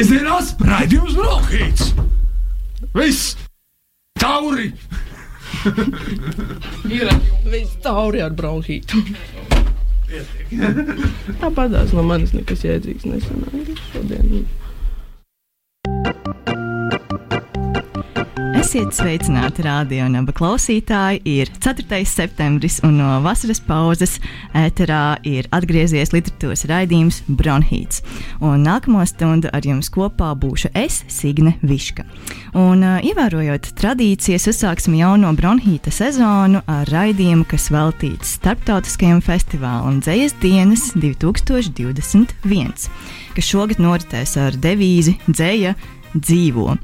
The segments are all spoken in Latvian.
Svētdienās raidījums Brokhīts! Viss! Tauri! Ir viss tauri ar bronhītu. Tāpatās no manis nekas jēdzīgs nesanāca šodien. Esiet sveicināti radio un abu klausītāji. Ir 4. septembris, un no vasaras pauzes ēterā ir atgriezies literatūras raidījums Bronhīts. Un nākamo stundu ar jums kopā būšu es, Signe Viška. Un, uh, ievērojot tradīcijas, uzsāksim jauno Bronhīta sezonu ar raidījumu, kas veltīts starptautiskajam festivālam Dzējas dienas 2021, kas šogad noritēs ar devīzi Dzēja dzīvo.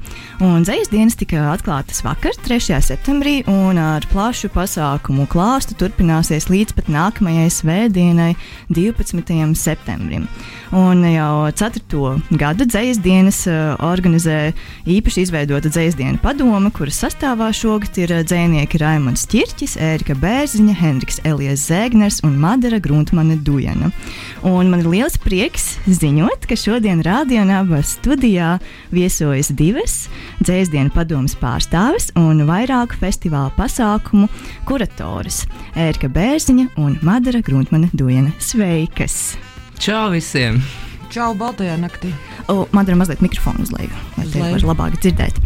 Un dzīs dienas tika atklātas vakar, 3. septembrī, un ar plašu pasākumu klāstu turpināsies līdz pat nākamajai svētdienai, 12. septembrim. Un jau 4. gadu dzīs dienas uh, organizē īpaši izveidota dzīs dienu padome, kuras sastāvā šogad ir dzēnieki Raimons Čirķis, Ērika Bērziņa, Henriks Elijas Zēgners un Madara Gruntmane Dujana. Un man ir liels prieks ziņot, ka šodien Rādio Naba studijā viesojas divas dzēsdienu padomas pārstāvis un vairāku festivāla pasākumu kuratoras - Ērika Bērziņa un Madara Gruntmane Dujana. Sveikas! Čau visiem! Čau, Baltajā naktī! O, Madara mazliet mikrofonu uz leju, lai te leju. var labāk dzirdēt.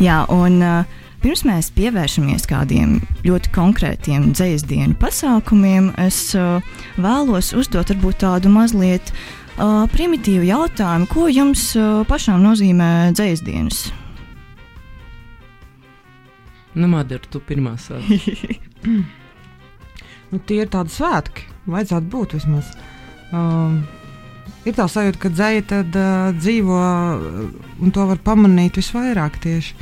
Jā, un uh, pirms mēs pievēršamies kādiem ļoti konkrētiem dzēsdienu pasākumiem, es uh, vēlos uzdot varbūt tādu mazliet uh, primitīvu jautājumu, ko jums uh, pašām nozīmē dzēsdienas? Nu, Madara, tu pirmā sāc. Nu, tie ir tādi svētki. Vajadzētu būt vismaz. Um, ir tā sajūta, ka dzēja tad uh, dzīvo, uh, un to var pamanīt visvairāk tieši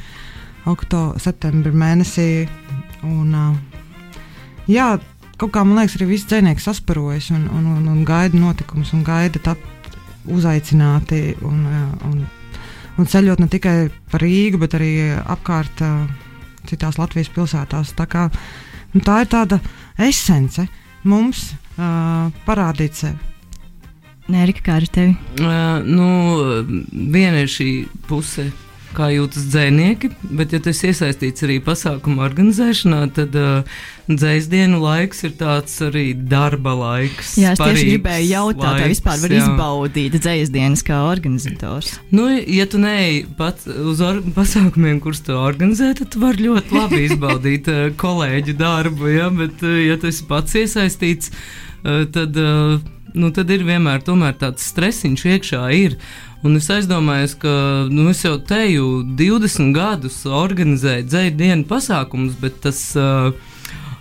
oktobra, septembrī mēnesī. Un, uh, jā, kaut kā man liekas, arī viss dzinieks sasparojas un, un, un, un gaida notikumus, un gaida tapt uzaicināti. Un, uh, un, un ceļot ne tikai pa Rīgu, bet arī apkārt uh, citās Latvijas pilsētās. Tā, kā, nu, tā ir tāda esence mums uh, parādīt sevi. Nē, Rika, kā ar tevi? Uh, nu, viena ir šī puse, kā jūtas dzēnieki, bet, ja tu esi iesaistīts arī pasākumu organizēšanā, tad uh, dzēsdienu laiks ir tāds arī darba laiks. Jā, es tieši gribēju jautāt, laiks, vispār var jā. izbaudīt dzēsdienas kā organizators. Nu, ja tu neej pat uz pasākumiem, kurus tu organizē, tad tu vari ļoti labi izbaudīt uh, kolēģu darbu. Ja? Bet, uh, ja tu esi pats iesaistīts, uh, tad, uh, nu, tad ir vienmēr tāds stresiņš iekšā. Ir. Un es aizdomājos, ka nu, es jau teju 20 gadus organizēju dzēju dienu pasākumus, bet tas uh,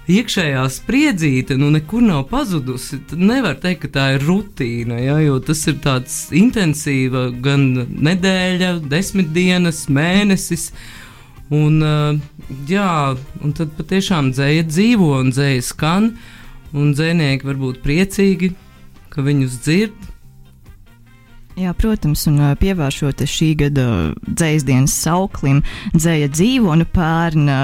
iekšējā spriedzīte nu, nekur nav pazudusi. Tad nevar teikt, ka tā ir rutīna, ja, jo tas ir tāds intensīva gan nedēļa, desmit dienas, mēnesis. Un, uh, jā, un tad patiešām dzēja dzīvo un dzēja skan, un dzēnieki var būt priecīgi, ka viņus dzird. Jā, protams, un pievēršoties šī gada dzēsdienas sauklim, dzēja dzīvo, un pērn ā,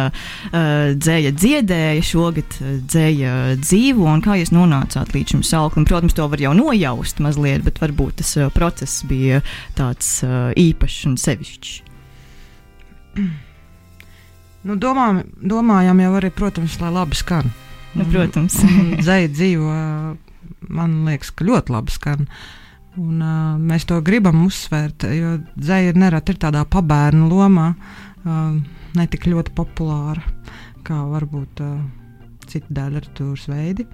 dzēja dziedēja, šogad dzēja dzīvo, un kā jūs nonācāt līdz šim sauklim? Protams, to var jau nojaust mazliet, bet varbūt tas process bija tāds īpašs un sevišķs. Nu, domā, domājam jau arī, protams, lai labi skan. Nu, protams. Zēja dzīvo, man liekas, ka ļoti labi skan. Un, uh, mēs to gribam uzsvērt, jo dzēja ir nereti ir tādā pabērnu lomā, uh, ne tik ļoti populāra kā varbūt uh, citi daļradas veidi.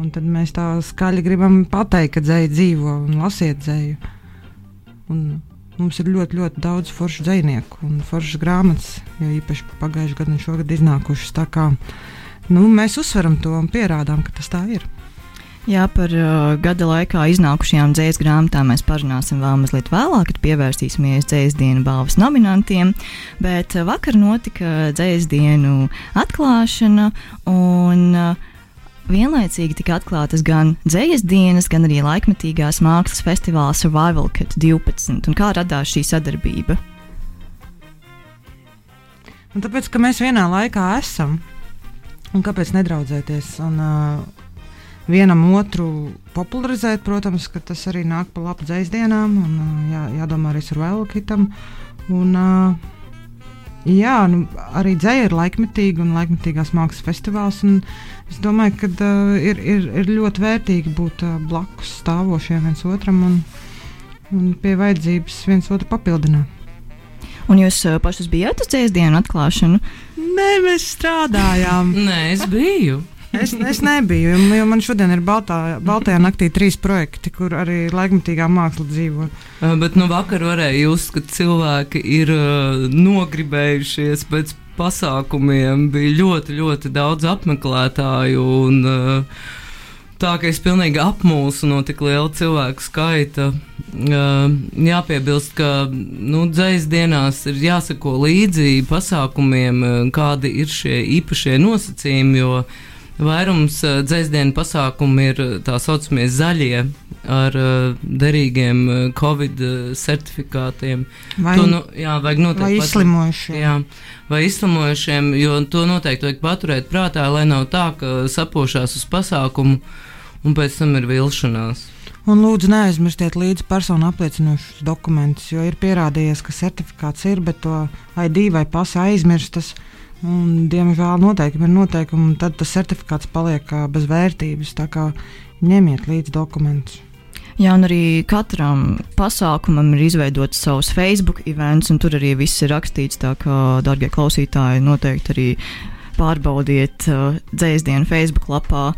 Un tad mēs tā skaļi gribam pateikt, ka dzēja dzīvo un lasiet dzēju. Un mums ir ļoti, ļoti daudz foršu dzinieku un foršas grāmatas, jo īpaši pagājušajā gadā un šogad iznākušas. Kā nu, mēs uzsveram to un pierādām, ka tas tā ir. Jā, par uh, gada laikā iznākušajām dzīslu grāmatām mēs parunāsim vēl mazliet vēlāk, kad pievērsīsimies dzīslu dienu balvas nominantiem. Bet uh, vakar notika dzīslu dienu atklāšana, un uh, vienlaicīgi tika atklātas gan dzīslu dienas, gan arī laikmetīgās mākslas festivāla Survival Cut 12. Un kā radās šī sadarbība? Un tāpēc, ka mēs vienā laikā esam, un kāpēc nedraudzēties? Un, uh, vienam otru popularizēt. Protams, ka tas arī nāk pa labu dzēsdienām un jā, jādomā arī ar vēl kitam. Un, Jā, nu, arī dzēja ir laikmetīga un laikmetīgās mākslas festivāls. Es domāju, ka uh, ir, ir, ir ļoti vērtīgi būt uh, blakus stāvošiem viens otram un, un pie vajadzības viens otru papildināt. Un jūs pašus bijāt uz dzējas dienu atklāšanu? Nē, mēs strādājām. Nē, es biju. Es, es nebiju, jo man šodien ir Baltā, Baltajā naktī trīs projekti, kur arī laikmatīgā māksla dzīvo. Bet nu vakar varēja just, ka cilvēki ir uh, nogribējušies pēc pasākumiem. Bija ļoti, ļoti daudz apmeklētāju. Un, uh, tā ka es pilnīgi apmulsu no tik liela cilvēku skaita. Uh, jāpiebilst, ka nu, dzīs dienās ir jāsako līdzi pasākumiem, kādi ir šie īpašie nosacījumi. Jo Vairums uh, dzēsdienu pasākumu ir tā saucamie zaļie ar uh, derīgiem covid certifikātiem. Vai, to, nu, jā, vajag noteikti. Vai izslimojušiem. Jā, vai izslimojušiem, jo to noteikti vajag paturēt prātā, lai nav tā, ka sapošās uz pasākumu un pēc tam ir vilšanās. Un lūdzu, neaizmirstiet līdzi personu apliecinošus dokumentus, jo ir pierādījies, ka certifikāts ir, bet to ID vai pasa aizmirstas. Un, diemžēl noteikumi ir noteikumi, un tad tas certifikāts paliek bez vērtības. Tā kā ņemiet līdzi dokumentus. Jā, un arī katram pasākumam ir izveidots savs Facebook events, un tur arī viss ir rakstīts. Tā kā, darbie klausītāji, noteikti arī pārbaudiet uh, dzēsdienu Facebook lapā,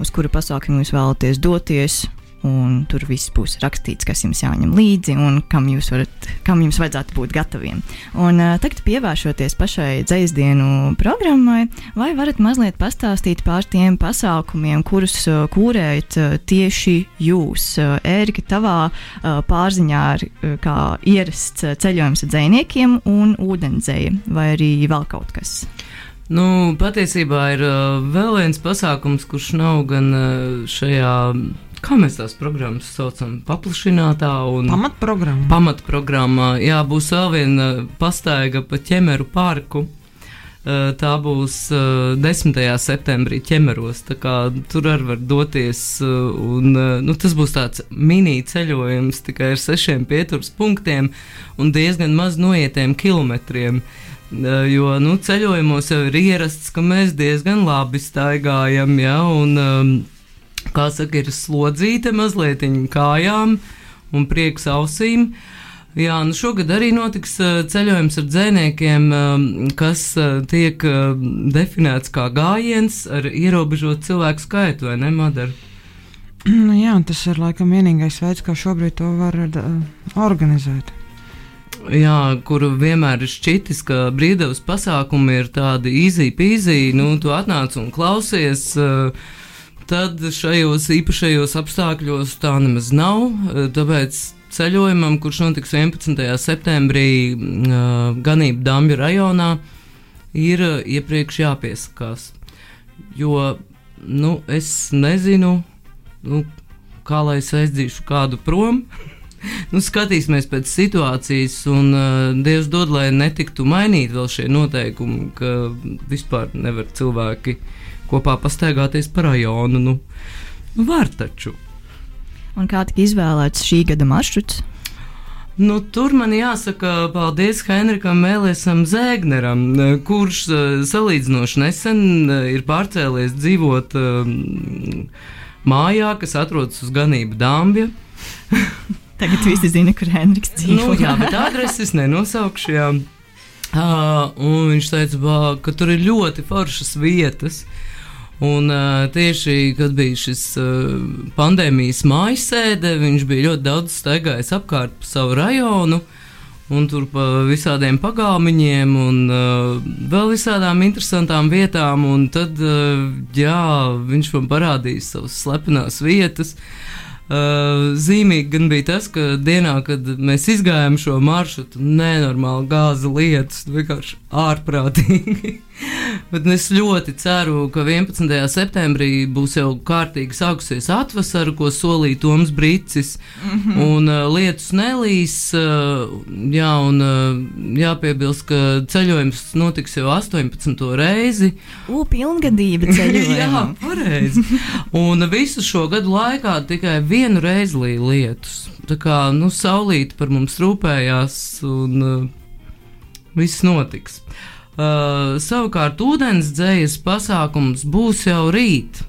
uz kuru pasākumu jūs vēlaties doties un tur viss būs rakstīts, kas jums jāņem līdzi un kam jūs, varat, kam jums vajadzētu būt gataviem. Un, uh, tagad, pievēršoties pašai dzīsdienu programmai, vai varat mazliet pastāstīt par tiem pasākumiem, kurus uh, kūrējat uh, tieši jūs? Uh, Ērika, tavā uh, pārziņā ir uh, kā ierasts uh, ceļojums ar dzēniekiem un ūdenzēja, vai arī vēl kaut kas? Nu, patiesībā ir uh, vēl viens pasākums, kurš nav gan uh, šajā kā mēs tās programmas saucam, paplašinātā un pamatprogrammā. Pamatprogrammā, jā, būs vēl viena pastaiga pa ķemeru parku. Tā būs 10. septembrī ķemeros, tā kā tur arī var doties, un nu, tas būs tāds mini ceļojums tikai ar sešiem pieturas punktiem un diezgan maz noietiem kilometriem. Jo nu, ceļojumos jau ir ierasts, ka mēs diezgan labi staigājam, ja, un um, kā saka, ir slodzīta mazliet kājām un prieks ausīm. Jā, nu šogad arī notiks uh, ceļojums ar dzēniekiem, uh, kas uh, tiek definēts kā gājiens ar ierobežotu cilvēku skaitu, vai ne, Madara? Nu, jā, tas ir laikam vienīgais veids, kā šobrīd to var uh, organizēt. Jā, kur vienmēr ir šķitis, ka brīvdevas pasākumi ir tādi easy peasy, nu, tu atnāc un klausies. Uh, tad šajos īpašajos apstākļos tā nemaz nav. Eh, tāpēc ceļojumam, kurš notiks 11. septembrī uh, Ganību Dambju rajonā, ir uh, iepriekš jāpiesakās. Jo nu, es nezinu, nu, kā lai es aizdzīšu kādu prom. nu, skatīsimies pēc situācijas, un uh, Dievs dod, lai netiktu mainīti vēl šie noteikumi, ka vispār nevar cilvēki kopā pastaigāties pa rajonu. Nu, nu var taču. Un kā tika izvēlēts šī gada maršruts? Nu, tur man jāsaka paldies Henrikam Mēlēsam Zēgneram, kurš salīdzinoši nesen ir pārcēlies dzīvot um, mājā, kas atrodas uz ganību Dāmbja. Tagad visi zina, kur Henriks dzīvo. nu, jā, bet adreses nenosaukšu. Jā. Uh, viņš teica, ka tur ir ļoti foršas vietas. Uh, Un uh, tieši, kad bija šis uh, pandēmijas mājasēde, viņš bija ļoti daudz staigājis apkārt pa savu rajonu. Un tur pa visādiem pagāmiņiem, un uh, vēl visādām interesantām vietām. Tad, uh, jā, viņš man parādīja savas slepenās vietas. Uh, zīmīgi gan bija tas, ka dienā, kad mēs izgājām šo maršrutu, nenormāli gāza lietas, vienkārši ārprātīgi. Bet es ļoti ceru, ka 11. septembrī būs jau kārtīgi sākusies atvasara, ko solīja Toms Brīsis. Mm -hmm. Un uh, lietus nelīs. Uh, jā, un uh, jāpiebilst, ka ceļojums notiks jau 18. reizi. U, pilngadība ceļojumā. jā, pareizi. un visu šo gadu laikā tikai vienu reizi līja lietus. Tā kā, nu, saulīte par mums rūpējās un uh, viss notiks. Uh, savukārt, ūdens dzējas pasākums būs jau rīt.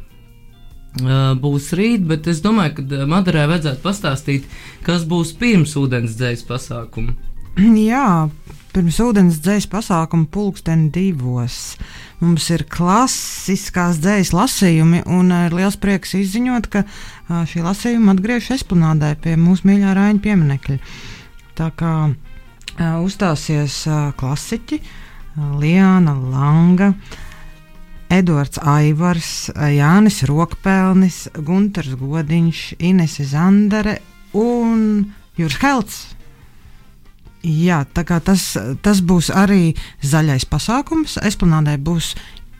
Uh, būs rīt, bet es domāju, ka Madarai vajadzētu pastāstīt, kas būs pirms ūdens dzējas pasākuma. Jā, pirms ūdens dzējas pasākuma pulksten divos. Mums ir klasiskās dzējas lasījumi, un ir liels prieks izziņot, ka uh, šī lasījuma atgriežas esplanādē pie mūsu mīļā Raina pieminekļa. Tā kā uh, uzstāsies uh, klasiķi, uh, Liana Langa, Edvards Aivars, Jānis Rokpelnis, Gunters Godiņš, Inese Zandere un Juris Helts. Jā, tā kā tas, tas būs arī zaļais pasākums. Esplanādē būs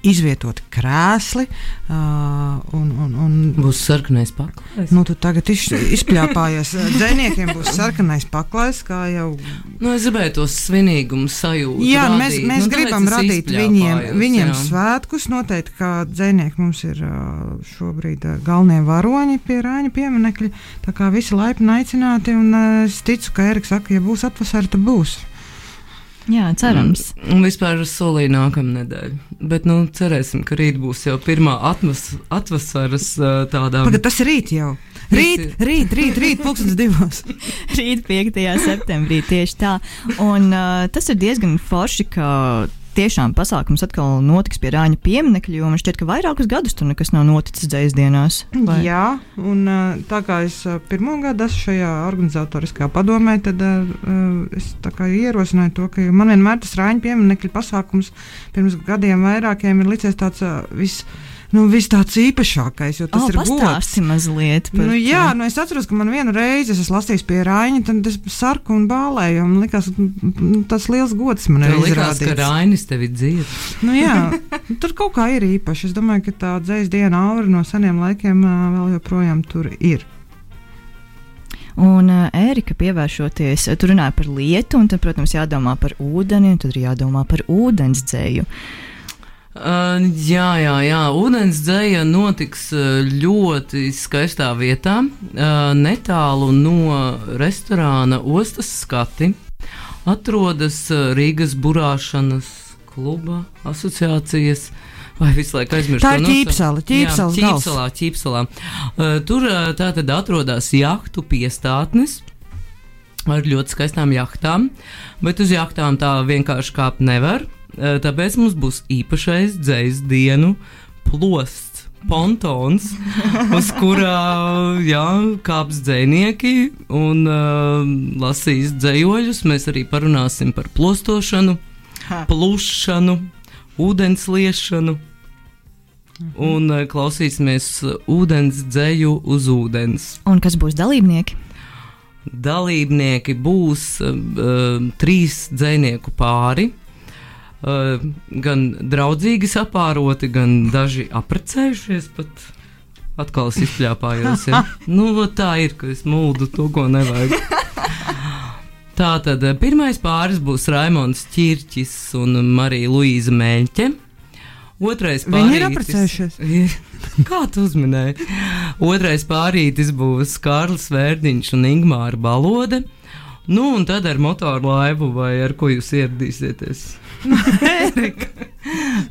izvietoti krēsli. Uh, un, un, un, būs sarkanais paklājs. Nu, tu tagad iz, izpļāpājies. Dzēniekiem būs sarkanais paklājs, kā jau. Nu, es gribēju tos svinīgumus sajūtu. Jā, radīt. mēs, mēs nu, gribam radīt viņiem, viņiem jā. svētkus. Noteikti, kā dzēnieki mums ir šobrīd galvenie varoņi pie Rāņa pieminekļa. Tā kā visi laipni aicināti, un es ticu, ka Eriks saka, ja būs atvasarta, būs. Jā, cerams. Un, un vispār es solīju nākamā nedēļa. Bet, nu, cerēsim, ka rīt būs jau pirmā atmas, atvasaras tādā. Pagad, tas ir rīt jau. Rīt, rīt, rīt, rīt, pulkstenis divos. rīt, 5. septembrī, tieši tā. Un uh, tas ir diezgan forši, ka tiešām pasākums atkal notiks pie Rāņa pieminiekļa, jo man šķiet, ka vairākus gadus tur nekas nav noticis dzīs dienās. Vai? Jā, un tā kā es pirmo gadu esmu šajā organizatoriskajā padomē, tad es ierosināju to, ka man vienmēr tas Rāņa pieminiekļa pasākums pirms gadiem vairākiem ir licies tāds viss nu, viss tāds īpašākais. Tas oh, ir gods. mazliet. Nu, jā, nu, es atceros, ka man vienu reizi es lasīju pie Raina, tad es sarku un bālēju. Man likās, nu, tas liels gods man ir. Likās, ka Rainis tevi dzied. Nu, jā, tur kaut kā ir īpaši. Es domāju, ka tā dzējas diena aura no seniem laikiem vēl joprojām tur ir. Un Ērika pievēršoties, tur runāja par lietu, un tad, protams, jādomā par ūdeni, un tad ir jādomā par ūdens dzēju. Uh, Uh, jā, jā, jā. Vodens dzēja notiks ļoti skaistā vietā, uh, netālu no restorāna Ostas skati. Atrodas Rīgas burāšanas kluba asociācijas. Vai visu laiku aizmirst? Tā ir ķīpsala, ķīpsala. Jā, ķīpsalā, ķīpsalā. Uh, tur uh, tā tad atrodas jahtu piestātnes ar ļoti skaistām jahtām, bet uz jahtām tā vienkārši kāpt nevar. Tāpēc mums būs īpašais dzīs dienu plosts. Pontons, uz kurā jā, kāps dzinieki un uh, lasīs dzējoļus. Mēs arī parunāsim par plostošanu, plušanu, ūdens liešanu un uh, klausīsimies ūdens dzēju uz ūdens. Un kas būs dalībnieki? Dalībnieki būs uh, trīs dzinieku pāri. Uh, gan draudzīgi sapāroti, gan daži apprecējušies. Pat atkal es izpļāpājos. Ja? nu, tā ir, ka es mūdu to, ko nevajag. Tā tad eh, pirmais pāris būs Raimons Čirčis un Marija Luīza Meļķe. Otrais pārītis. Viņi ir apprecējušies. Kā tu uzminēji? Otrais pārītis būs Kārlis Vērdiņš un Ingmāra Balode. Nu, un tad ar motoru laivu vai ar ko jūs ieradīsieties?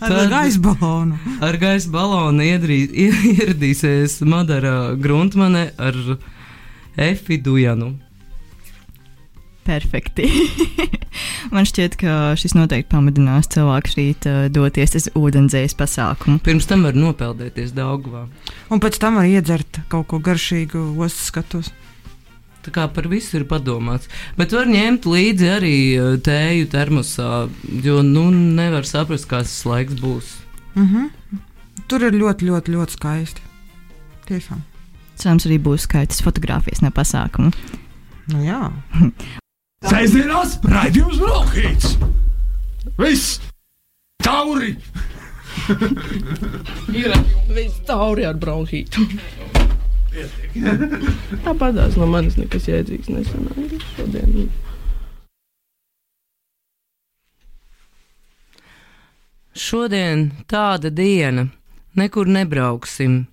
Ar gaisa balonu. Ar gaisa balonu iedrī, ieradīsies Madara Gruntmane ar Efi Dujanu. Perfekti. Man šķiet, ka šis noteikti pamudinās cilvēku rīt uh, doties uz ūdenzējas pasākumu. Pirms tam var nopeldēties Daugavā. Un pēc tam var iedzert kaut ko garšīgu ostas skatos. Tā kā par visu ir padomāts. Bet var ņemt līdzi arī eh, tēju termosā, jo nu nevar saprast, kāds tas laiks būs. Mm -hmm. Tur ir ļoti, ļoti, ļoti skaisti. Tiešām. Cerams, arī būs skaistas fotogrāfijas no pasākuma. Nu, jā. Sēžamās raidījums Brokhīts! Viss! Tauri! Ir viss tauri ar bronhītu. Tāpatās no manis nekas jēdzīgs nesanāca šodien. Šodien tāda diena, nekur nebrauksim.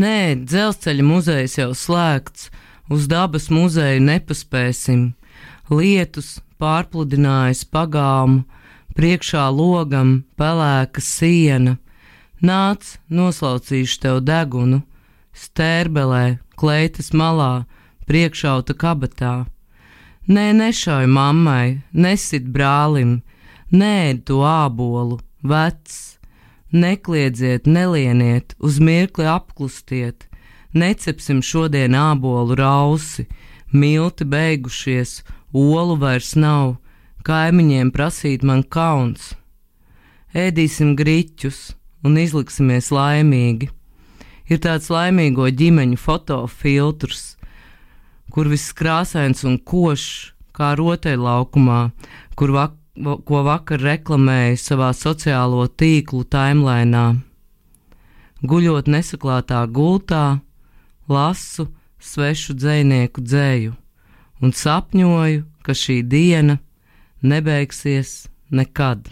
Nē, dzelzceļa muzejs jau slēgts, uz dabas muzeju nepaspēsim. Lietus pārpludinājis pagāmu, priekšā logam pelēka siena. Nāc, noslaucīšu tev degunu, stērbelē, kleitas malā, priekšauta kabatā. Nē, nešauj mammai, nesit brālim, nē, to ābolu, vecs. Nekliedzieet, nelieniet, uz mirkli apklustiet, necepsim šodien ābolu rausi, milti beigušies, olu vairs nav, kaimiņiem prasīt man kauns. Ēdīsim griķus un izliksimies laimīgi. Ir tāds laimīgo ģimeņu fotofiltrs, kur viss krāsains un košs, kā rotaļlaukumā, kur vak ko vakar reklamēju savā sociālo tīklu timelīnā. Guļot nesaklātā gultā, lasu svešu dzinieku dzēju un sapņoju, ka šī diena nebeigsies nekad.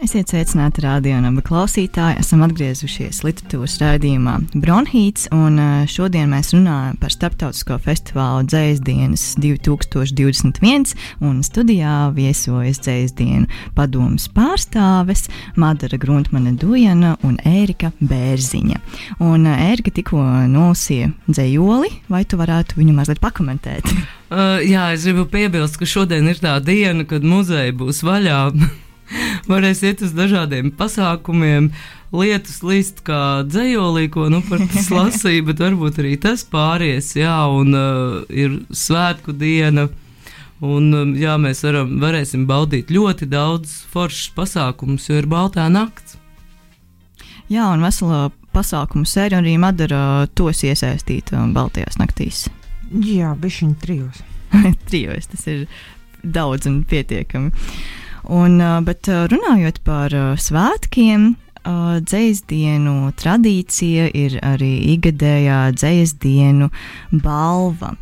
Esiet sveicināti rādījumā, klausītāji. Esam atgriezušies literatūras raidījumā Bronhīts, un šodien mēs runājam par starptautisko festivālu Dzējas dienas 2021. un Studijā viesojas Dzējas dienu padomas pārstāves Madara Gruntmane Dujana un Ērika Bērziņa. Un Ērika tikko nosīja dzējoli, vai tu varētu viņu mazliet pakomentēt? Uh, jā, es gribu piebilst, ka šodien ir tā diena, kad muzeja būs vaļā. varēs iet uz dažādiem pasākumiem. Lietus līst kā dzējolī, ko nu par tas lasīju, bet varbūt arī tas pāries, jā, un uh, ir svētku diena. Un, um, jā, mēs varam, varēsim baudīt ļoti daudz foršas pasākumus, jo ir baltā nakts. Jā, un vesela pasākumu sērija arī Madara tos iesaistīta Baltijās naktīs. Jā, bišķiņ trijos. trijos tas ir daudz un pietiekami. Un, bet runājot par svētkiem, dzēsdienu tradīcija ir arī ikgadējā dzēsdienu balva.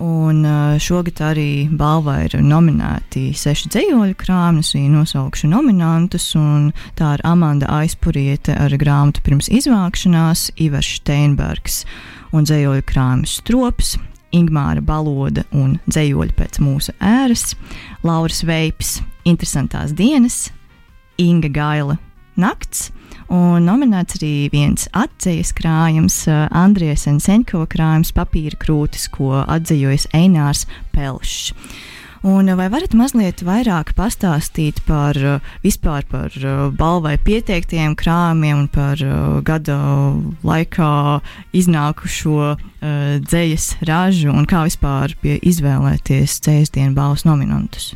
Un šogad arī balvā ir nominēti seši dzīsļu krāpni, es viņu nosaukšu nominantus. Tā ir Amanda Aizpuriete ar grāmatu pirms izvākšanās, Ivars Steinbergs un dzīsļu krāpnis Strops, Ingūna Baloda un Dzējoļi pēc mūsu ēras, Lauris Veips, Interesantās dienas, Inga Gaila nakts. Un nominēts arī viens atzīves krājums, Andrijas Senko krājums, papīra krūtis, ko atzīvojas Einārs Pelšs. Un vai varat mazliet vairāk pastāstīt par vispār par balvai pieteiktiem krājumiem un par gada laikā iznākušo uh, dzējas ražu un kā vispār izvēlēties dzējas dienu balvas nominantus?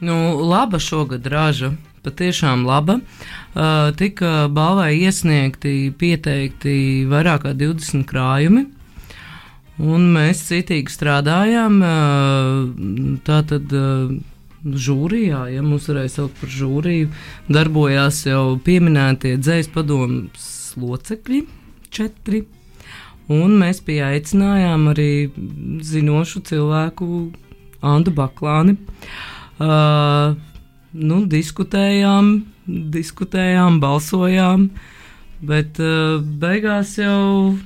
Nu, laba šogad raža, patiešām laba. Uh, tika balvai iesniegti, pieteikti vairāk kā 20 krājumi. Un mēs citīgi strādājām. Uh, tātad uh, žūrijā, ja mums varēja saukt par žūriju, darbojās jau pieminētie dzējas padomus locekļi, četri. Un mēs pieaicinājām arī zinošu cilvēku Andu Baklāni. Uh, Uh, nu, diskutējām, diskutējām, balsojām, bet uh, beigās jau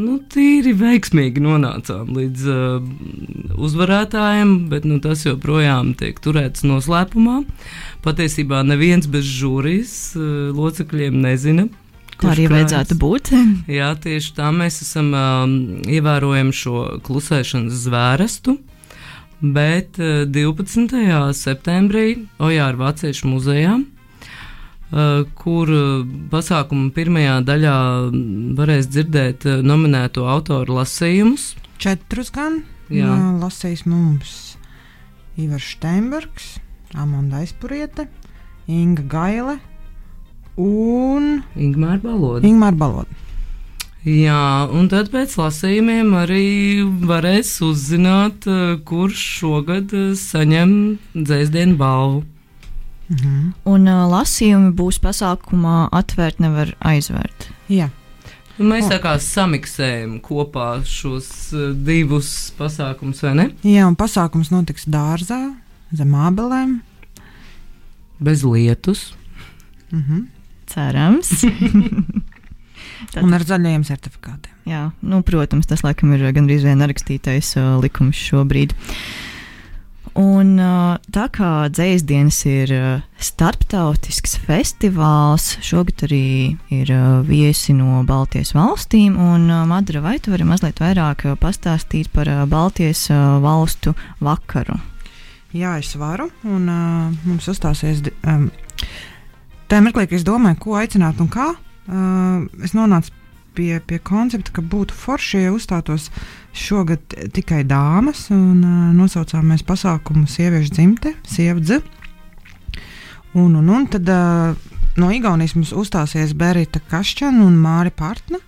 nu, tīri veiksmīgi nonācām līdz uh, uzvarētājiem, bet nu, tas joprojām tiek turēts noslēpumā. Patiesībā neviens bez žūrijas uh, locekļiem nezina. Tā arī vajadzētu būt. Jā, tieši tā mēs esam um, ievērojami šo klusēšanas zvērestu. Bet 12. Eh, septembrī Ojāra Vāciešu muzejā, eh, kur eh, pasākuma pirmajā daļā varēs dzirdēt nominēto autoru lasījumus. Četrus gan Jā. lasīs mums Ivars Steinbergs, Amanda Aizpuriete, Inga Gaile un Ingmāra Baloda. Ingmāra Baloda. Jā, un tad pēc lasījumiem arī varēs uzzināt, eh, kurš šogad eh, saņem dzēsdienu balvu. Mhm. Un uh, lasījumi būs pasākumā atvērt, nevar aizvērt. Jā. Un Mēs tā kā samiksējam kopā šos eh, divus pasākumus, vai ne? Jā, un pasākums notiks dārzā, zem ābelēm. Bez lietus. Mhm. Cerams. Tad- Un ar zaļajiem certifikātiem. Jā, nu, protams, tas laikam ir gandrīz vien rakstītais uh, likums šobrīd. Un uh, tā kā dzēsdienas ir uh, starptautisks festivāls, šogad arī ir uh, viesi no Baltijas valstīm. Un, uh, Madara, vai tu vari mazliet vairāk uh, pastāstīt par uh, Baltijas uh, valstu vakaru? Jā, es varu. Un uh, mums uzstāsies. Um, Tajā mirklī, kad es domāju, ko aicināt un kā, uh, es nonācu pie, pie koncepta, ka būtu forši, ja uzstātos šogad tikai dāmas. Un, uh, nosaucām mēs pasākumu sieviešu dzimte, sievadze. Un, un, un tad uh, no Igaunijas mums uzstāsies Berita Kašķana un Māri Partna.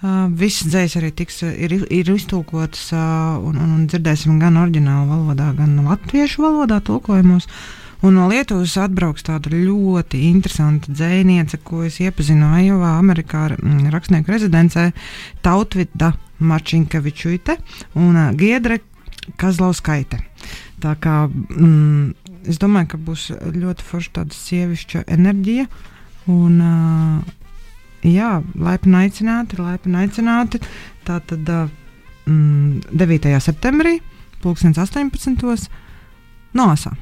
Uh, Visas dzējas arī tiks, uh, ir, ir iztulkotas, uh, un, un, un dzirdēsim gan oriģinālu valodā, gan latviešu valodā tulkojumos. Un no Lietuvas atbrauks tāda ļoti interesanta dzēniece, ko es iepazinu Ajovā, Amerikā, mm, rakstnieku rezidencē, Tautvida Marčinkevičuite un Giedre Kazlauskaite. Tā kā mm, es domāju, ka būs ļoti forša tāda sievišķa enerģija. Un, uh, jā, laipni aicināti, laipni aicināti. Tā tad mm, 9. septembrī, 2018. Nosā.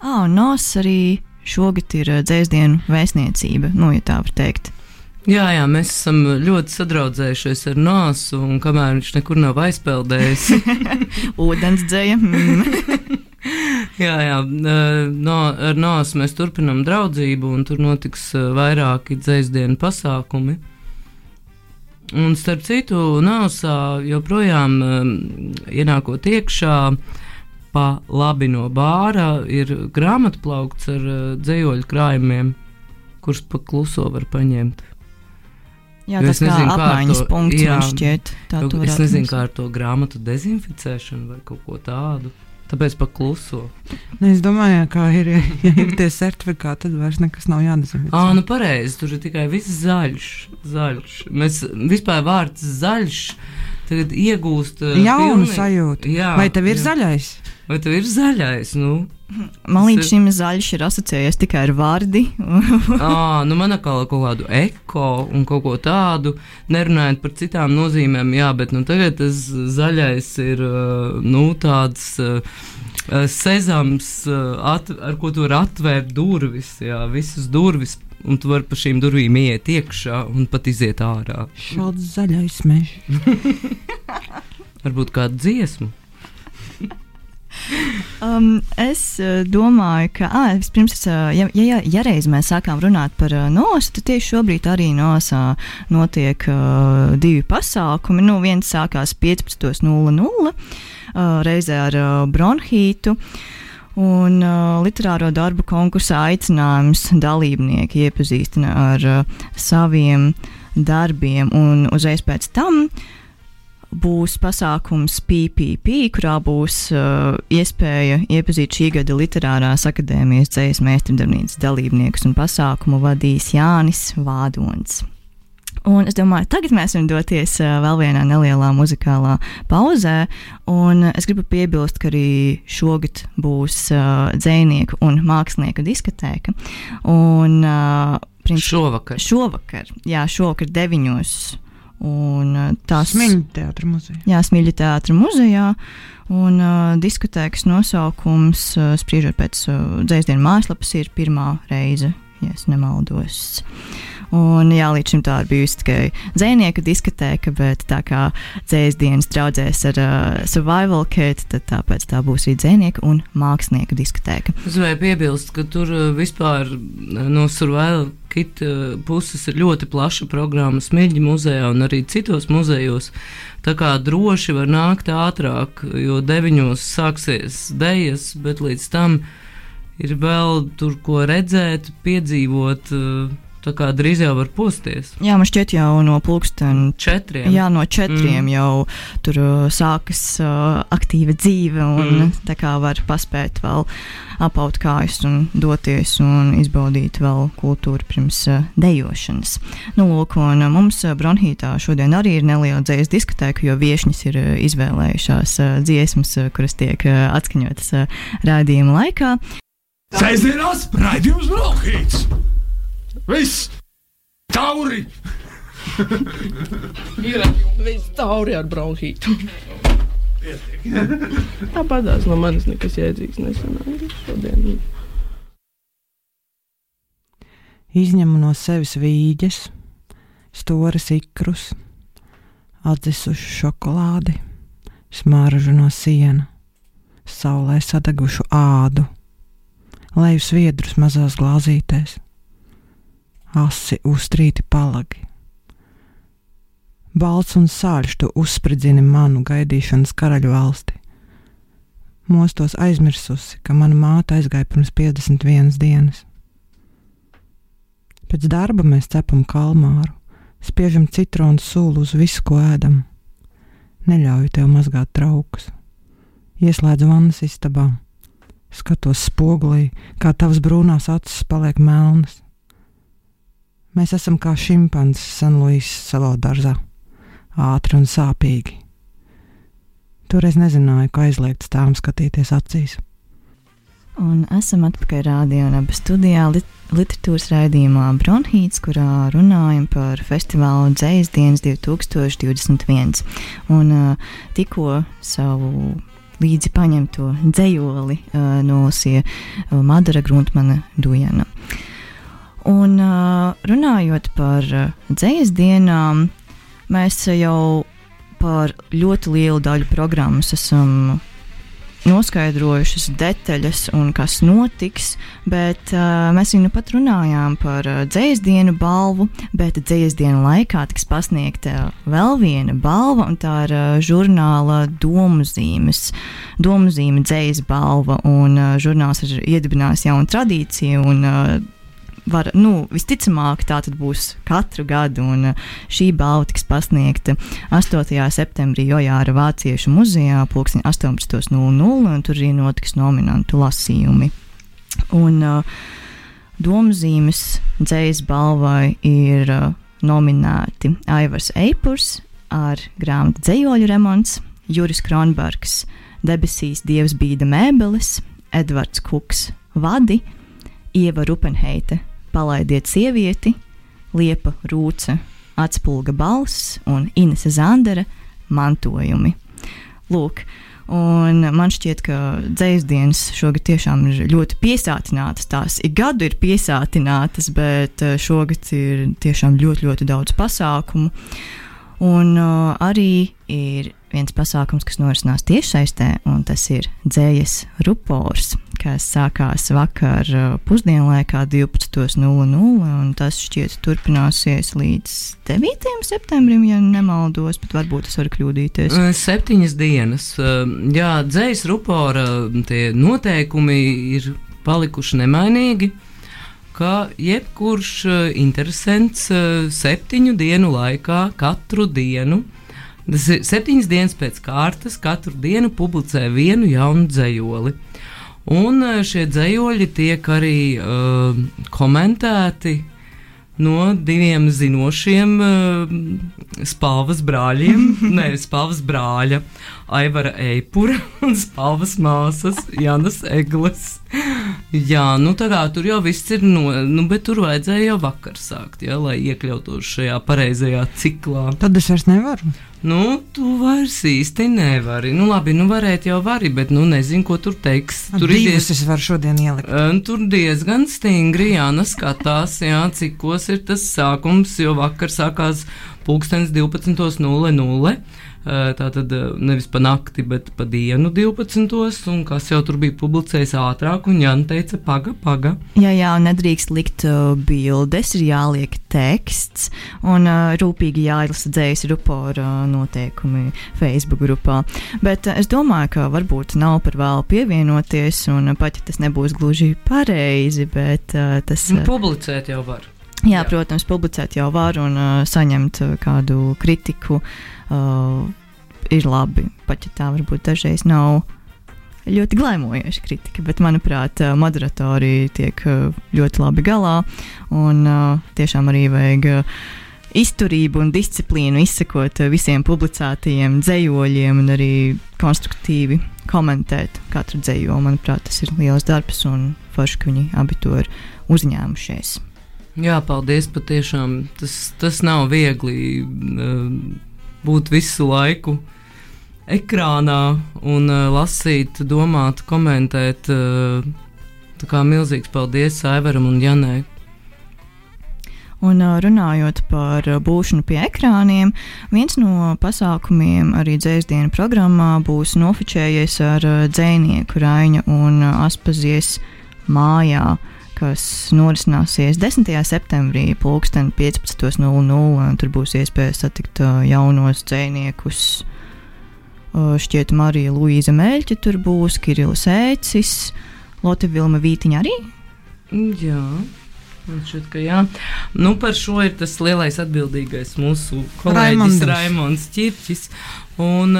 Ah, un NOS arī šogad ir dzēsdienu vēstniecība, nu, ja tā var teikt. Jā, jā, mēs esam ļoti sadraudzējušies ar Nāsu, un kamēr viņš nekur nav aizpeldējis, Ūdens dzēja. Mm. jā, jā, no, ar Nāsu mēs turpinām draudzību, un tur notiks vairāki dzēsdienu pasākumi. Un starp citu, Nāsā joprojām ienākot iekšā, pa labi no bāra ir grāmatplaukts ar eh, dzējoļu krājumiem, kurus pa kluso var paņemt. Jā, Jo tas nezinu, kā ar apmaiņas to- punkts jā. man šķiet. Tā Nu, tu es nezinu, mums- kā ar to grāmatu dezinficēšanu vai kaut ko tādu. Tāpēc pakluso. Nu, es domāju, ka ir, ja ir tie certifikāti, tad vairs nekas nav jādezinficē. Ah, nu pareizi, tur ir tikai viss zaļš. zaļš. Mēs vispār vārds zaļš tagad iegūst. uh, Jaunu pilnīgi- sajūtu. Jā, Vai tev ir jā. zaļais? Vai tev ir zaļais? Nu, Man līdz šim zaļš ir asociējies tikai ar vārdi. à, nu man atkal kaut kādu eko un kaut ko tādu, nerunājot par citām nozīmēm, jā, bet nu, tagad tas zaļais ir uh, nu, tāds. Uh, Sezams, at, ar ko tu vari atvērt durvis, jā, visas durvis, un tu vari pa šīm durvīm iet iekšā un pat iziet ārā. Šāds zaļais mežs. Varbūt kādu dziesmu. Um, es uh, domāju, ka, ah, vispirms, es, uh, ja, ja, ja, reiz mēs sākām runāt par uh, nosu, tad tieši šobrīd arī nosā notiek uh, divi pasākumi. Nu, viens sākās 15.00 uh, reizē ar uh, bronhītu. Un uh, literāro darbu konkursā aicinājums dalībnieki iepazīstina ar uh, saviem darbiem, un uzreiz pēc tam būs pasākums PPP, kurā būs uh, iespēja iepazīt šī gada Literārās akadēmijas dzīslu meistardarbnīcas dalībniekus, un pasākumu vadīs Jānis Vādons. Un es domāju, tagad mēs varam doties uh, vēl vienā nelielā muzikālā pauzē. Un es gribu piebilst, ka arī šogad būs uh, dzinieku un mākslinieku diskotēka. Un, uh, princi- Šovakar. šovakar, jā, šovakar deviņos. Un uh, tās Smiņu teātris muzejā. Jā, Smilja teātris muzejā. Un uh, diskotēkas nosaukums, uh, spriežot pēc uh, dzēsdienu mājaslapas, ir pirmā reize, ja es nemaldos. Un, jā, līdz šim tā ir bijusi tikai dzēnieka diskotēka, bet tā kā dzēsdienas draudzēs ar uh, survival kit, tad tāpēc tā būs arī dzēnieka un mākslinieka diskotēka. Es gribēju piebilst, ka tur vispār no survival kit puses ir ļoti plaša programma Smilģi muzejā un arī citos muzejos. Tā kā droši var nākt ātrāk, jo deviņos sāksies dejas, bet līdz tam ir vēl tur ko redzēt, piedzīvot. uh, Tā kā drīz jau var posties. Jā, man šķiet, jau no pulksten Četriem. Jā, no četriem mm. jau tur uh, sākas uh, aktīva dzīve, un mm. tā kā var paspēt vēl apaut kājas un doties un izbaudīt vēl kultūru pirms uh, dejošanas. Nu, lūk, un uh, mums uh, Bronhītā šodien arī ir neliela dzējas diskotēka, jo viešņas ir uh, izvēlējušās uh, dziesmas, uh, kuras tiek uh, atskaņotas uh, rādījuma laikā. Sēžamās raidījums Brokhīts! Viss! Tauri! Viss tauri ar bronhītu. Tāpatās no manis nekas jēdzīgs nesanāca šodien. Izņemu no sevis vīģes, storas ikrus, atdzisušu šokolādi, smāržu no siena, saulē sadegušu ādu, leju sviedrus mazās glāzītēs, asi uztrīti palagi. Balts un sāļš tu uzspridzini manu gaidīšanas karaļu valsti. Mostos aizmirsusi, ka mana māte aizgāja pirms 51 dienas. Pēc darba mēs cepam kalmāru, spiežam citronu sulu uz visu, ko ēdam. Neļauju tev mazgāt traukus. Ieslēdzu vannas istabā, skatos spogulī, kā tavas brūnās acis paliek melnas. Mēs esam kā šimpanzi Sanluisas salā dārzā, ātri un sāpīgi. Toreiz nezināju, ka aizliegts tām skatīties acīs. Un esam atpakaļ rādījā un abu studijā lit literatūras raidījumā Bronhīts, kurā runājam par festivālu Dzējas dienas 2021. Un uh, tikko savu līdzi paņemto dzējoli uh, nolasīja uh, Madara Gruntmana Dujana. Un runājot par dzējas dienām, mēs jau par ļoti lielu daļu programmas esam noskaidrojušas detaļas un kas notiks, bet uh, mēs jau nu pat runājām par uh, dzējas dienu balvu, bet dzējas dienu laikā tiks pasniegta vēl viena balva, un tā ir uh, žurnāla domu zīmes, domu zīme dzējas balva, un uh, žurnāls ir iedibinājis jaunu tradīciju, un uh, var, nu, visticamāk, tā būs katru gadu, un uh, šī balva tiks pasniegta 8. septembrī Jojāra Vāciešu muzejā, pulksten 18.00, un tur arī notiks nominantu lasījumi. Un uh, domzīmes dzējas balvai ir uh, nominēti Aivars Eipurs ar grāmatu Dzējoļu remonts, Juris Kronbergs, Debesīs Dievs bīda mēbeles, Edvards Kuks Vadi, Ieva Rupenheite Palaidiet sievieti, Liepa Rūce, Atspulga balss un Inese Zandera mantojumi. Lūk, Un man šķiet, ka dzēsdienas šogad tiešām ir ļoti piesātinātas. Tās ik gadu ir piesātinātas, bet eh, šogad ir tiešām ļoti, ļoti daudz pasākumu. Un uh, arī ir viens pasākums, kas norisinās tiešsaistē, un tas ir dzējas rupors, kas sākās vakar pusdienlaikā 12.00, un tas šķiet turpināsies līdz 9. septembrim, ja nemaldos, bet varbūt es varu kļūdīties. Septiņas dienas. Jā, dzējas rupora tie noteikumi ir palikuši nemainīgi ka jebkurš interesants septiņu dienu laikā katru dienu Tas ir septiņas dienas pēc kārtas, katru dienu publicē vienu jaunu dzējoli. Un eh, šie dzējoļi tiek arī uh, komentēti no diviem zinošiem uh, spalvas brāļiem, nevis spalvas brāļa, Aivara Eipura un spalvas māsas Janas Eglis. Jā, nu tā kā tur jau viss ir, no, nu, bet tur vajadzēja jau vakar sākt, ja, lai iekļautos šajā pareizajā ciklā. Tad es vairs nevaru. Nu, tu vairs īsti nevari. Nu, labi, nu varētu jau vari, bet nu nezinu, ko tur teiks. Tur ir diez... es varu šodien ielikt. Uh, tur diezgan stingri jānaskatās, jā, cikos ir tas sākums, jo vakar sākās pulkstens 12.00. Tā tad nevis pa nakti, bet pa dienu 12. un kas jau tur bija publicējis ātrāk, un Jānis teica, paga, paga. Jā, jā, un nedrīkst likt uh, bildes, ir jāliek teksts, un uh, rūpīgi jāizlasa dzējas rupora uh, noteikumi Facebook grupā. Bet uh, es domāju, ka varbūt nav par vēlu pievienoties, un uh, pat ja tas nebūs gluži pareizi, bet uh, tas. Uh, Publicēt jau var. Jā, protams, publicēt jau var un uh, saņemt uh, kādu kritiku. Uh, ir labi, pat ja tā varbūt dažreiz nav ļoti glaimojoša kritika, bet, manuprāt, uh, moderatori tiek uh, ļoti labi galā. Un uh, tiešām arī vajag uh, izturību un disciplīnu izsekot uh, visiem publicētajiem dzējoļiem un arī konstruktīvi komentēt katru dzēju. Manuprāt, tas ir liels darbs un forši, ka viņi abi to ir uzņēmušies. Jā, paldies. Patiešām tas, tas nav viegli uh, būt visu laiku ekrānā un uh, lasīt, domāt, komentēt. Uh, tā kā milzīgs paldies Aivaram un Janai. Un runājot par būšanu pie ekrāniem, viens no pasākumiem arī dzēsdienu programmā būs nofočējies ar dzēnieku Raņa un Aspazies mājā, kas norisināsies 10. septembrī, pulksten 15.00. Tur būs iespēja satikt jaunos dzēniekus. Šķiet, Marija Luīza Meļķa tur būs, Kirillis Ēcis, Lotte Vilma Vītiņa arī. Jā. Šķiet, ka jā. Nu, par šo ir tas lielais atbildīgais mūsu kolēģis Raimons Čirčis. Un,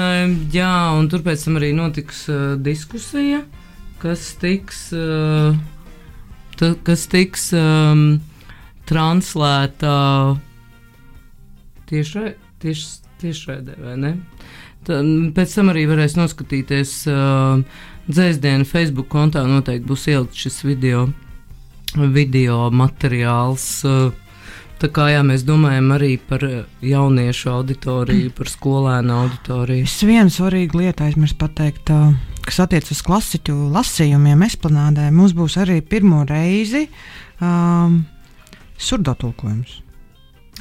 jā, un tur pēc tam arī notiks uh, diskusija, kas tiks, uh, ta, kas tiks um, translēta tiešraidē, tieš, tiešraidē, vai ne? Tā, pēc tam arī varēs noskatīties uh, dzēsdienu Facebook kontā, noteikti būs ielikt šis video video materiāls. Eh, tā kā jā, mēs domājam arī par jauniešu auditoriju, par skolēnu auditoriju. Es vienu svarīgu lietu aizmirsu pateikt, kas attiecas uz klasiķu lasījumiem, esplanādē. Mums būs arī pirmo reizi um, surdotulkojums.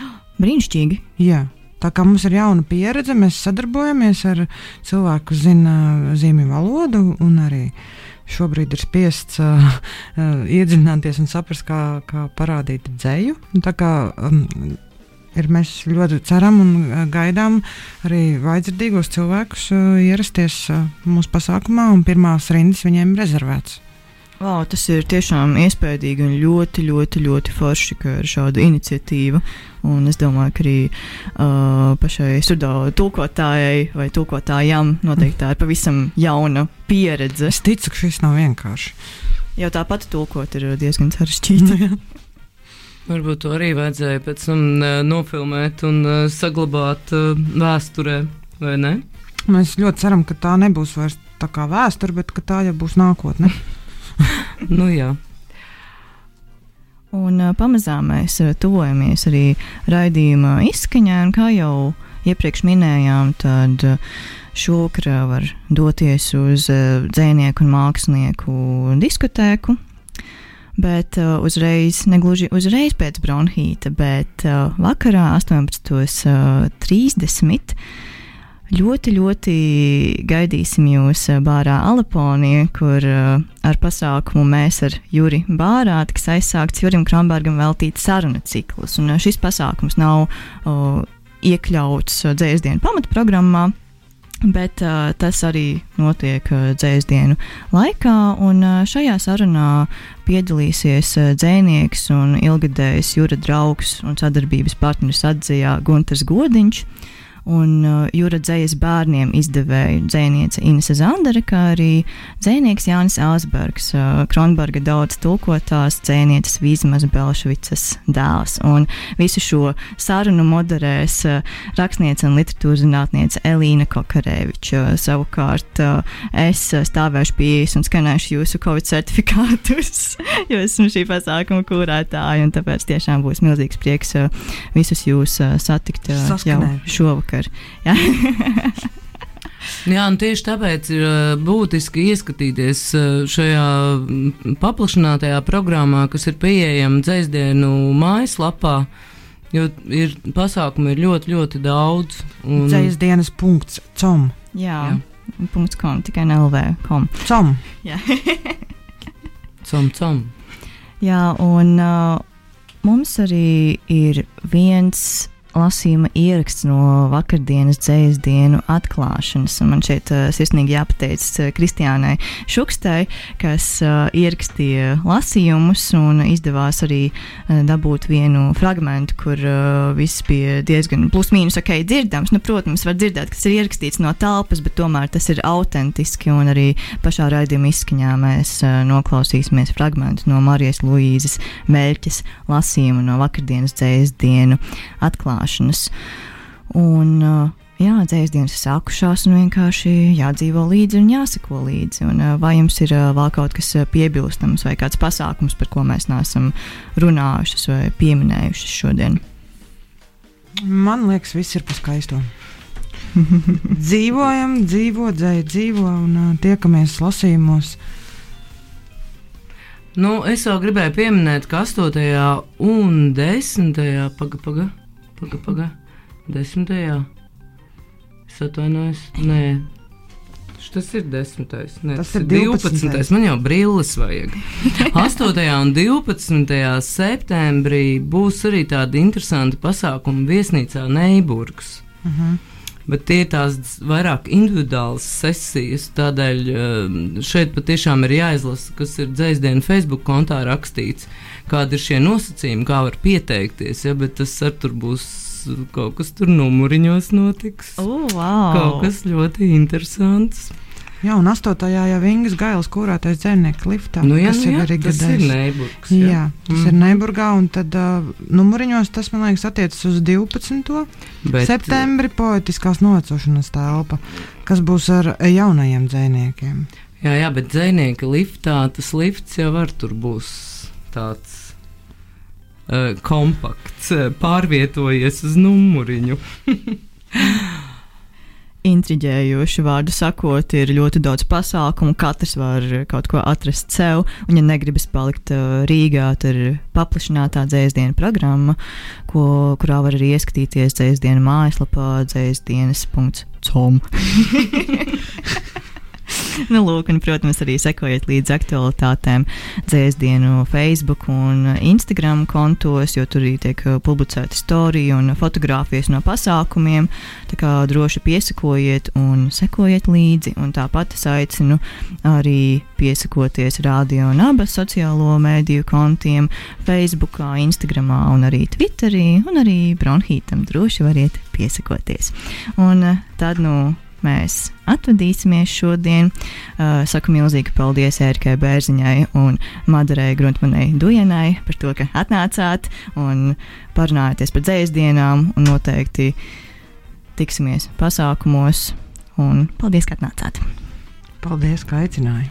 Brīnišķīgi! Jā. Tā kā mums ir jauna pieredze, mēs sadarbojamies ar cilvēku, kas zina zīmju valodu un arī uh, šobrīd ir spiests uh, iedziļināties un saprast, kā, kā parādīt dzēju. Tā kā um, ir, mēs ļoti ceram un gaidām arī vajadzīgos cilvēkus uh, ierasties uh, mūsu pasākumā, un pirmās rindas viņiem ir rezervētas. Wow, tas ir tiešām iespaidīgi un ļoti, ļoti, ļoti forši, ka ir šāda iniciatīva. Un es domāju, ka arī uh, pašai sudo tulkotājai vai tulkotājam noteikti tā ir pavisam jauna pieredze. Es ticu, ka šis nav vienkārši. Jau tāpat tulkot ir diezgan sarežģīti. Varbūt to arī vajadzēja pēc tam uh, nofilmēt un uh, saglabāt uh, vēsturē, vai ne? Mēs ļoti ceram, ka tā nebūs vairs tā kā vēsture, bet tā jau būs nākotne. nu, jā. Un pamazām mēs tuvojamies arī raidījuma izskaņai, un kā jau iepriekš minējām, tad šovakar var doties uz dzēnieku un mākslinieku diskotēku. Bet uh, uzreiz, negluži uzreiz pēc bronhīta, bet uh, vakarā 18.30 Ļoti, ļoti gaidīsim jūs eh, Bārā Alaponī, kur uh, ar pasākumu mēs ar Juri Bārā tiks aizsākts Jurim Krambergam veltīts sarunu cikls. Un uh, šis pasākums nav uh, iekļauts dzēsdienu pamatprogrammā. Bet uh, tas arī notiek uh, dzēsdienu laikā, un uh, šajā sarunā piedalīsies uh, dzēnieks un ilgadējs jūra draugs un sadarbības partneris atzījā Gunters Godiņš. Uh, un uh, jūra dzējas bērniem izdevēja dzēniece Inese Zandere, kā arī dzēnieks Jānis Elsbergs, uh, Kronberga daudz tulkotās dzēnieces Vīzmas Belšvicas dēls. Un visu šo sarunu moderēs uh, rakstniece un literatūras zinātniece Elīna Kokarēviča. Savukārt uh, es stāvēšu pie ielas un skanēšu jūsu Covid certifikātus, jo esmu šī pasākuma kurētāja, un tāpēc tiešām būs milzīgs prieks uh, visus jūs uh, satikt uh, jau šovakar vakar. Jā. Jā, un tieši tāpēc ir būtiski ieskatīties šajā paplašinātajā programmā, kas ir pieejama dzēsdienu mājaslapā. Jo ir pasākumu ir ļoti, ļoti daudz. Un... Dzēsdienas punkts com. Jā, Jā. punkts com, tikai LV. Com. Com. Jā. com, com. Jā, un uh, mums arī ir viens lasījuma ieraksts no vakardienas dzējas dienu atklāšanas. Un man šeit uh, sirsnīgi jāpateicas uh, Kristiānai Šukstai, kas uh, ierakstīja lasījumus un izdevās arī uh, dabūt vienu fragment, kur uh, viss bija diezgan plus-mínus ok dzirdams. Nu, protams, var dzirdēt, kas ir ierakstīts no telpas, bet tomēr tas ir autentiski un arī pašā raidījuma izskaņā mēs uh, noklausīsimies fragment no Marijas Luīzes Meļķes lasījuma no vakardienas dzējas dienu atklāšanas. Un, uh, jā, dzējas dienas ir sākušās un vienkārši jādzīvo līdzi un jāseko līdzi. Un, uh, vai jums ir uh, vēl kaut kas piebilstams vai kāds pasākums, par ko mēs neesam runājušas vai pieminējušas šodien? Man liekas, viss ir pa skaisto. Dzīvojam, dzīvo, dzēj, dzīvo un uh, tiekamies lasījumos. Nu, es vēl gribēju pieminēt, ka 8. un 10. paga, paga, paga, paga 10. Es atvainojos, nē. Tas ir 10. Ne, Tas ir 12. 12. Man jau brilles vajag. 8. un 12. septembrī būs arī tāda interesanta pasākuma viesnīcā Neiburgas. Uh -huh. Bet tie ir tās vairāk individuālas sesijas. Tādēļ eh, šeit patiešām ir jāizlasa, kas ir dzēsdienu Facebook kontā rakstīts, kādi ir šie nosacījumi, kā var pieteikties. Ja, bet tas ar tur būs kaut kas tur numuriņos notiks. Oh, wow. Kaut kas ļoti interesants. Jā, un 8. jau Ingūns Gailis, kurātais dzēnieks liftā. Nu, jā, nu, ir jā, arī tas ir gadējis. Neiburgs. Jā, Jā. tas Mm. ir Neiburgā, un tad uh, numuriņos tas, man liekas, attiecas uz 12. Bet, septembri poetiskās novecošanas telpa, kas būs ar jaunajiem dzēniekiem. Jā, jā, bet dzinieka liftā tas lifts jau var tur būs tāds. Uh, kompakts, uh, pārvietojies uz numuriņu. intriģējoši vārdu sakot, ir ļoti daudz pasākumu, katrs var kaut ko atrast sev, un ja negribas palikt uh, Rīgā, tad ir paplašinātā dzēsdienu programma, ko, kurā var arī ieskatīties dzēsdienu mājaslapā dzēsdienas.com. Nu, lūk, un, protams, arī sekojiet līdzi aktualitātēm dzēsdienu Facebook un Instagram kontos, jo tur arī tiek uh, publicēta storija un fotografijas no pasākumiem. Tā kā droši piesakojiet un sekojiet līdzi. Un tāpat es aicinu arī piesakoties radio un abas sociālo mēdīju kontiem, Facebook, Instagram un arī Twitterī, un arī Bronhītam droši variet piesakoties. Un uh, tad, nu, mēs atvadīsimies šodien. Uh, saku milzīgi paldies Ērkai Bērziņai un Madarai Gruntmanai Dujenai par to, ka atnācāt un parunājāties par dzēsdienām un noteikti tiksimies pasākumos. Un paldies, ka atnācāt! Paldies, ka aicināji!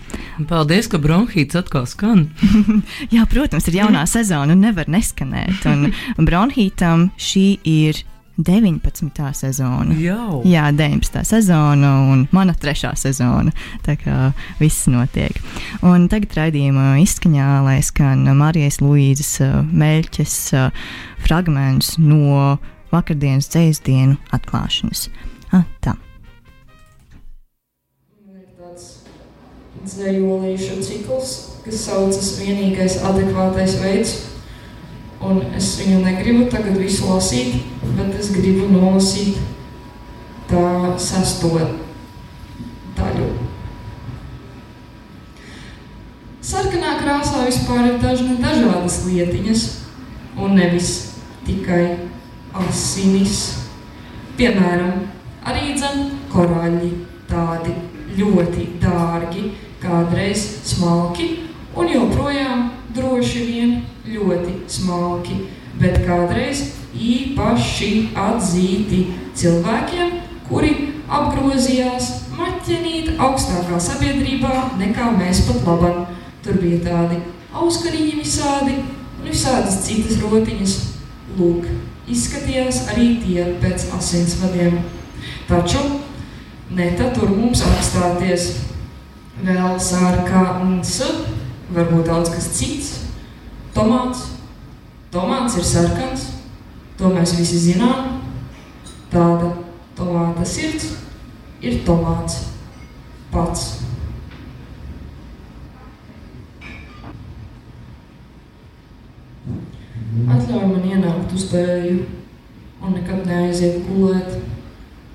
Paldies, ka bronhīts atkal skan. Jā, protams, ir jaunā sezona un nevar neskanēt. Un Bronhītam šī ir 19. sezona. Jau. Jā, 19. sezona un mana trešā sezona. Tā kā viss notiek. Un tagad raidījuma izskaņā, lai skan Marijas Luīzes uh, Meļķes uh, fragments no vakardienas dzēsdienu atklāšanas. Ah, tā. Dzējolīšu cikls, kas saucas vienīgais adekvātais veids. Un es viņu negribu tagad visu lasīt, bet es gribu nolasīt tā sesto daļu. Sarkanā krāsā vispār ir dažne dažādas lietiņas, un nevis tikai asinis. Piemēram, arī dzen korāļi, tādi ļoti dārgi, kādreiz smalki un joprojām droši vien ļoti smalki, bet kādreiz īpaši atzīti cilvēkiem, kuri apgrozījās maķenīt augstākā sabiedrībā nekā mēs pat labam. Tur bija tādi auskariņi visādi un visādas citas rotiņas. Lūk, izskatījās arī tie pēc asinsvadiem. Taču neta tur mums apstāties vēl sarkans, varbūt daudz kas cits. Tomāts. Tomāts ir sarkans, to mēs visi zinām. Tāda tomāta sirds ir tomāts pats. Atļauj man ienākt uz dēļu un nekad neaiziet gulēt.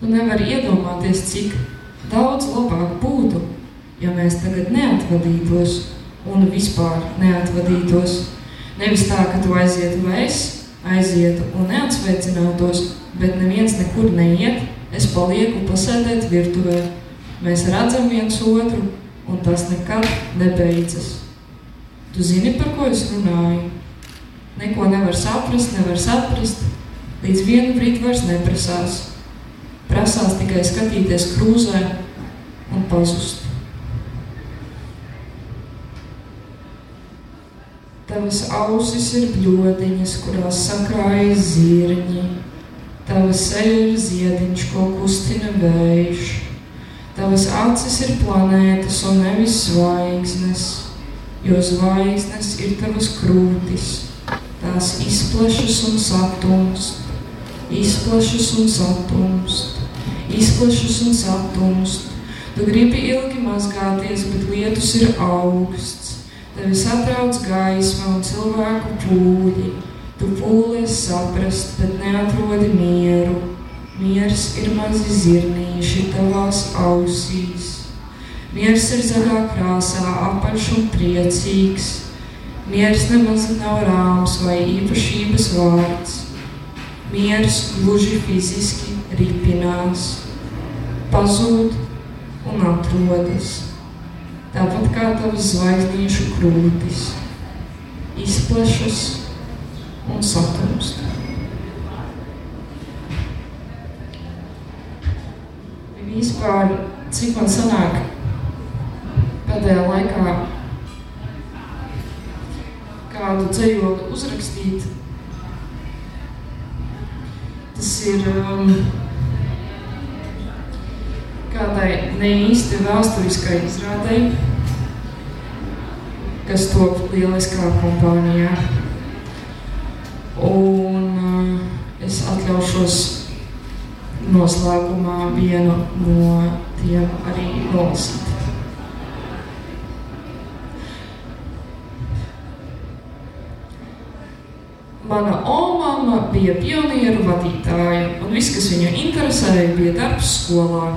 Tu nevari iedomāties, cik daudz labāk būtu, ja mēs tagad neatvadītos un vispār neatvadītos. Nevis tā, ka tu aizietu vai es aizietu un neatsveicinātos, bet neviens nekur neiet, es palieku pasēdēt virtuvē. Mēs redzam viens otru, un tas nekad nebeidzas. Tu zini, par ko es runāju? Neko nevar saprast, nevar saprast, līdz vienu brīdi vairs neprasās. Prasās tikai skatīties krūzē un pazust. Tavas ausis ir bļodiņas, kurās sakrājas zirņi. Tava seja ir ziediņš, ko kustina vējš. Tavas acis ir planētas un nevis zvaigznes, jo zvaigznes ir tavas krūtis. Tās izplešas un satumst, izplešas un satumst, izplešas un satumst. Tu gribi ilgi mazgāties, bet lietus ir augsts. Tevi satrauc gaisma un cilvēku pūļi. Tu pūlies saprast, bet neatrodi mieru. Miers ir mazi zirnīši tavās ausīs. Miers ir zaļā krāsā, apaļš un priecīgs. Miers nemaz nav rāms vai īpašības vārds. Miers gluži fiziski ripinās, pazūd un atrodas tāpat kā tavas zvaigznīšu krūtis, izplešas un satumst. Vispār, cik man sanāk pēdējā laikā kādu dzējoli uzrakstīt, tas ir um, kādai ne īsti vēsturiskai izrādei, kas top lieliskā kompānijā. Un uh, es atļaušos noslēgumā vienu no tiem arī nolasīt. Mana omama bija pionieru vadītāja, un viss, kas viņu interesēja, bija darbs skolā.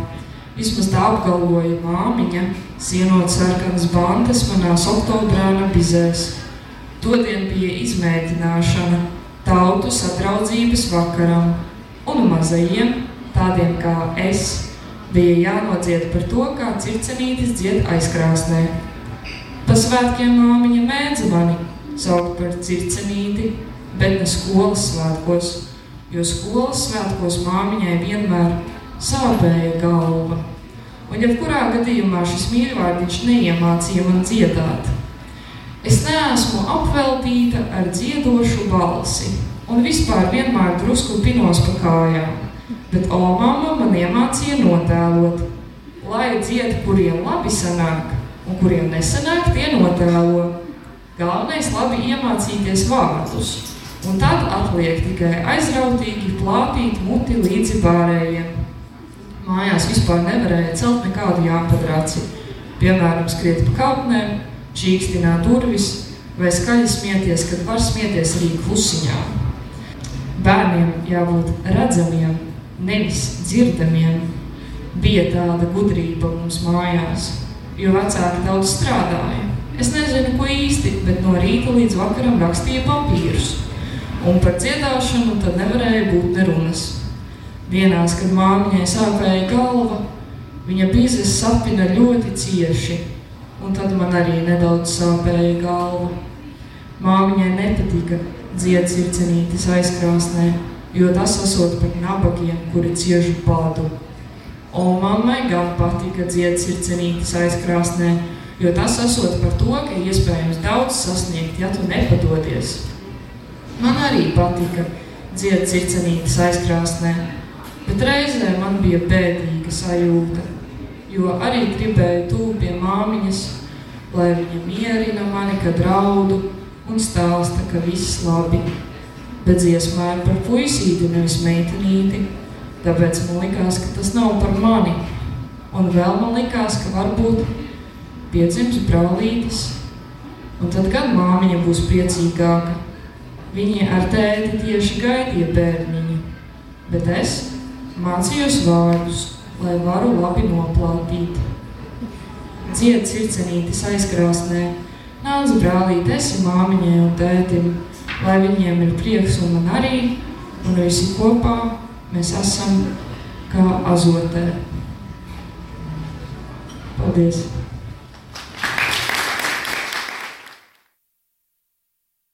Vismaz tā apgalvoja māmiņa, sienot sarkanas bandas manās oktobrāna bizēs. Todien bija izmēģināšana tautu sadraudzības vakaram, un mazajiem, tādiem kā es, bija jānodzied par to, kā circenītis dzied aizkrāsnē. Pa svētkiem māmiņa mēdza mani saukt par circenīti, bet ne skolas svētkos, jo skolas svētkos māmiņai vienmēr sāpēja galva. Un jebkurā gadījumā šis mīļvārdiņš neiemācīja man dziedāt. Es neesmu apveltīta ar dziedošu balsi un vispār vienmēr drusku pinos pa kājām, bet omama man iemācīja notēlot, lai dzied, kuriem labi sanāk un kuriem nesanāk, tie notēlo. Galvenais labi iemācīties vārdus, un tad atliek tikai aizrautīgi plātīt muti līdzi pārējiem. Mājās vispār nevarēja celt nekādu jāpadraci. Piemēram, skriet pa kāpnēm, čīkstināt durvis vai skaļi smieties, kad var smieties arī klusiņā. Bērniem jābūt redzamiem, nevis dzirdamiem. Bija tāda gudrība mums mājās, jo vecāki daudz strādāja. Es nezinu, ko īsti, bet no rīta līdz vakaram rakstīja papīrus. Un par dziedāšanu tad nevarēja būt nerunas. Dienās, kad māmiņai sāpēja galva, viņa bizes sapina ļoti cieši, un tad man arī nedaudz sāpēja galva. Māmiņai nepatika dzied sirdscenītes aizkrāsnē, jo tas esot par nabagiem, kuri cieši bādu. Un mammai gan patika dzied sirdscenītes aizkrāsnē, jo tas esot par to, ka iespējams daudz sasniegt, ja tu nepadodies. Man arī patika dzied sirdscenītes aizkrāsnē, Bet reizē man bija bēdīga sajūta, jo arī gribēju tūp pie māmiņas, lai viņa mierina mani, kad raudu un stāsta, ka viss labi. Bet dziesmā ir par puisīti, nevis meitenīti, tāpēc man likās, ka tas nav par mani. Un vēl man likās, ka varbūt piedzims brālītis, un tad gan māmiņa būs priecīgāka. Viņi ar tēti tieši gaidīja bērniņu bet es mācījos vārdus, lai varu labi noplātīt. Dzied circenītis aizkrāsnē, nāc brālīt, esi māmiņai un tētim, lai viņiem ir prieks un man arī, un visi kopā mēs esam kā azotē. Paldies!